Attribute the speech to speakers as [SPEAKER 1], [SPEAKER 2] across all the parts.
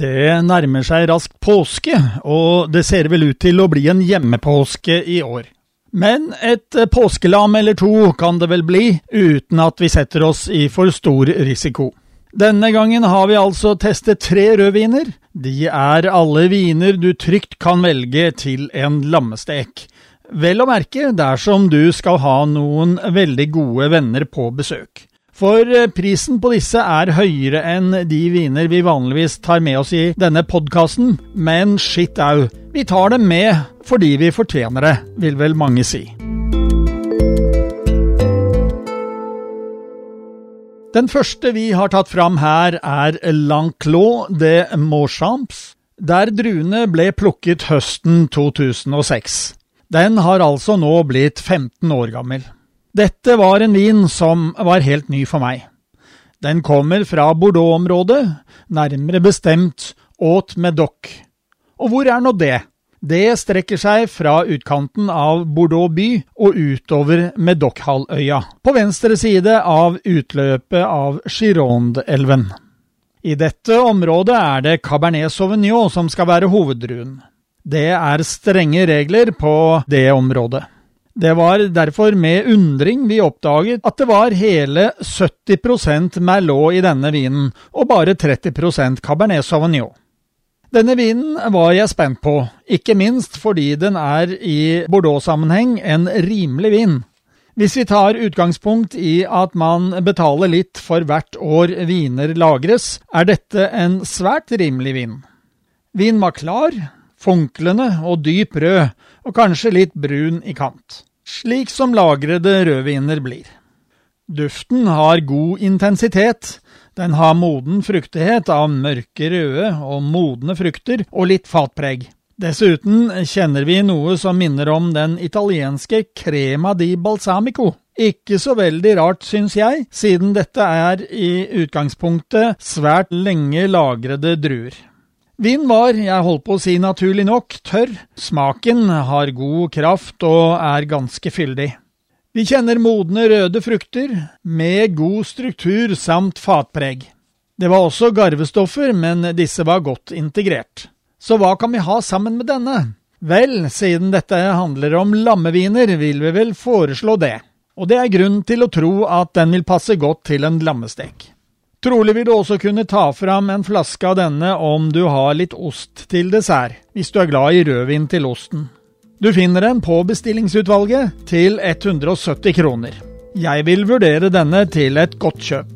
[SPEAKER 1] Det nærmer seg raskt påske, og det ser vel ut til å bli en hjemmepåske i år. Men et påskelam eller to kan det vel bli, uten at vi setter oss i for stor risiko. Denne gangen har vi altså testet tre rødviner. De er alle viner du trygt kan velge til en lammestek. Vel å merke dersom du skal ha noen veldig gode venner på besøk. For eh, prisen på disse er høyere enn de viner vi vanligvis tar med oss i denne podkasten, men skitt au, vi tar dem med fordi vi fortjener det, vil vel mange si. Den første vi har tatt fram her, er Lanclos de Morchamps, der druene ble plukket høsten 2006. Den har altså nå blitt 15 år gammel. Dette var en vin som var helt ny for meg. Den kommer fra Bordeaux-området, nærmere bestemt Haute Medoc. Og hvor er nå det? Det strekker seg fra utkanten av Bordeaux by og utover Medoc-halvøya, på venstre side av utløpet av Gironde-elven. I dette området er det Cabernet Sauvignon som skal være hoveddruen. Det er strenge regler på det området. Det var derfor med undring vi oppdaget at det var hele 70% Merlot i denne vinen, og bare 30% Cabernet Sauvignon. Denne vinen var jeg spent på, ikke minst fordi den er i Bordeaux-sammenheng en rimelig vin. Hvis vi tar utgangspunkt i at man betaler litt for hvert år viner lagres, er dette en svært rimelig vin. Vinen var klar, funklende og dyp rød, og kanskje litt brun i kant. Slik som lagrede rødviner blir. Duften har god intensitet. Den har moden fruktighet av mørke røde og modne frukter og litt fatpreg. Dessuten kjenner vi noe som minner om den italienske crema di balsamico. Ikke så veldig rart, syns jeg, siden dette er i utgangspunktet svært lenge lagrede druer. Vin var, jeg holdt på å si naturlig nok, tørr. Smaken har god kraft og er ganske fyldig. Vi kjenner modne røde frukter, med god struktur samt fatpreg. Det var også garvestoffer, men disse var godt integrert. Så hva kan vi ha sammen med denne? Vel, siden dette handler om lammeviner, vil vi vel foreslå det. Og det er grunn til å tro at den vil passe godt til en lammestek. Trolig vil du også kunne ta fram en flaske av denne om du har litt ost til dessert, hvis du er glad i rødvin til osten. Du finner den på bestillingsutvalget til 170 kroner. Jeg vil vurdere denne til et godt kjøp.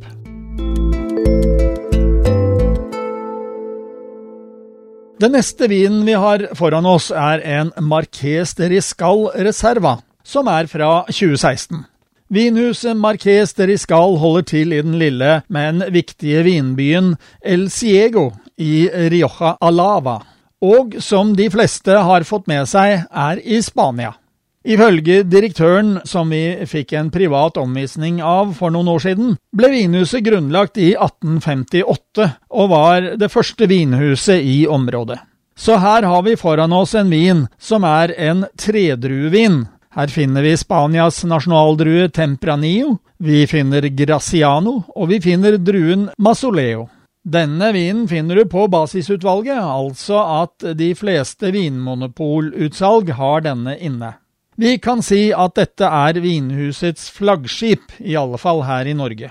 [SPEAKER 1] Den neste vinen vi har foran oss, er en Marques de Riscal Reserva, som er fra 2016. Vinhuset Marques de Riscal holder til i den lille, men viktige vinbyen El Ciego i Rioja Alava, og som de fleste har fått med seg, er i Spania. Ifølge direktøren, som vi fikk en privat omvisning av for noen år siden, ble vinhuset grunnlagt i 1858 og var det første vinhuset i området. Så her har vi foran oss en vin som er en tredruevin, her finner vi Spanias nasjonaldrue Tempranillo, vi finner Graciano, og vi finner druen Masoleo. Denne vinen finner du på basisutvalget, altså at de fleste vinmonopolutsalg har denne inne. Vi kan si at dette er vinhusets flaggskip, i alle fall her i Norge.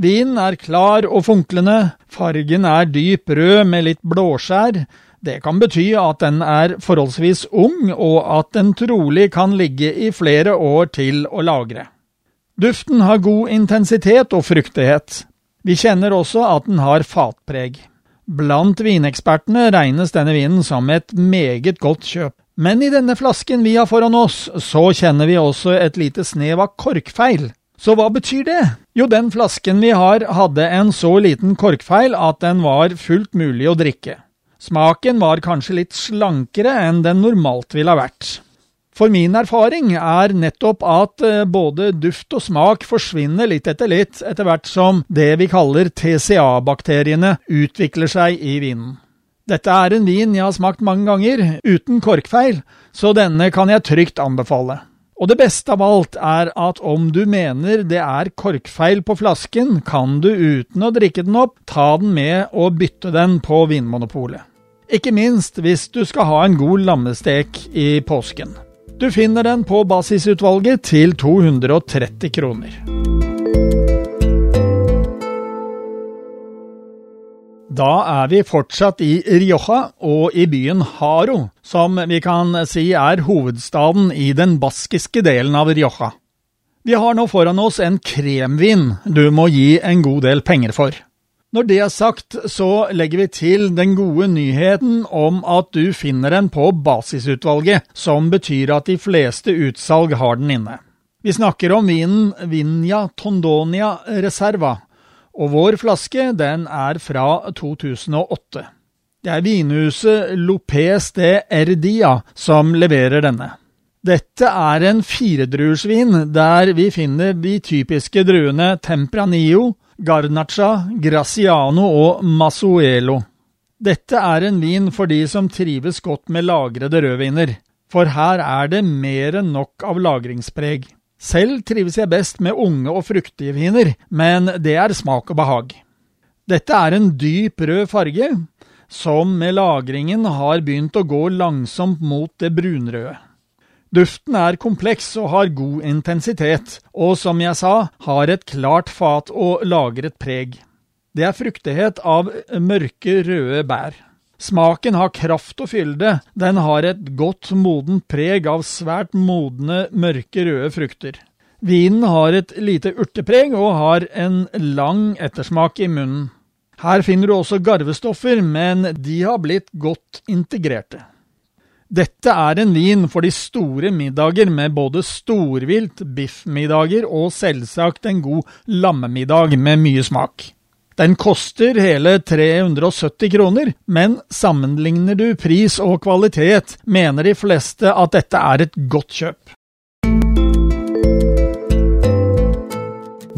[SPEAKER 1] Vinen er klar og funklende, fargen er dyp rød med litt blåskjær, det kan bety at den er forholdsvis ung, og at den trolig kan ligge i flere år til å lagre. Duften har god intensitet og fruktighet. Vi kjenner også at den har fatpreg. Blant vinekspertene regnes denne vinen som et meget godt kjøp. Men i denne flasken vi har foran oss, så kjenner vi også et lite snev av korkfeil. Så hva betyr det? Jo, den flasken vi har hadde en så liten korkfeil at den var fullt mulig å drikke. Smaken var kanskje litt slankere enn den normalt ville ha vært. For min erfaring er nettopp at eh, både duft og smak forsvinner litt etter litt, etter hvert som det vi kaller TCA-bakteriene utvikler seg i vinen. Dette er en vin jeg har smakt mange ganger, uten korkfeil, så denne kan jeg trygt anbefale. Og det beste av alt er at om du mener det er korkfeil på flasken, kan du uten å drikke den opp, ta den med og bytte den på Vinmonopolet. Ikke minst hvis du skal ha en god lammestek i påsken. Du finner den på basisutvalget til 230 kroner. Da er vi fortsatt i Rioja og i byen Haro, som vi kan si er hovedstaden i den baskiske delen av Rioja. Vi har nå foran oss en kremvin du må gi en god del penger for. Når det er sagt, så legger vi til den gode nyheten om at du finner den på basisutvalget, som betyr at de fleste utsalg har den inne. Vi snakker om vinen Vinja Tondonia Reserva, og vår flaske den er fra 2008. Det er vinhuset Lopez de Erdia som leverer denne. Dette er en firedruersvin der vi finner de typiske druene Tempranillo, Garnacha, Graciano og Masuelo. Dette er en vin for de som trives godt med lagrede rødviner, for her er det mer enn nok av lagringspreg. Selv trives jeg best med unge og fruktige viner, men det er smak og behag. Dette er en dyp rød farge, som med lagringen har begynt å gå langsomt mot det brunrøde. Duften er kompleks og har god intensitet, og som jeg sa, har et klart fat og lagret preg. Det er fruktighet av mørke, røde bær. Smaken har kraft og fylde, den har et godt modent preg av svært modne, mørke røde frukter. Vinen har et lite urtepreg og har en lang ettersmak i munnen. Her finner du også garvestoffer, men de har blitt godt integrerte. Dette er en vin for de store middager med både storvilt, biffmiddager og selvsagt en god lammemiddag med mye smak. Den koster hele 370 kroner, men sammenligner du pris og kvalitet, mener de fleste at dette er et godt kjøp.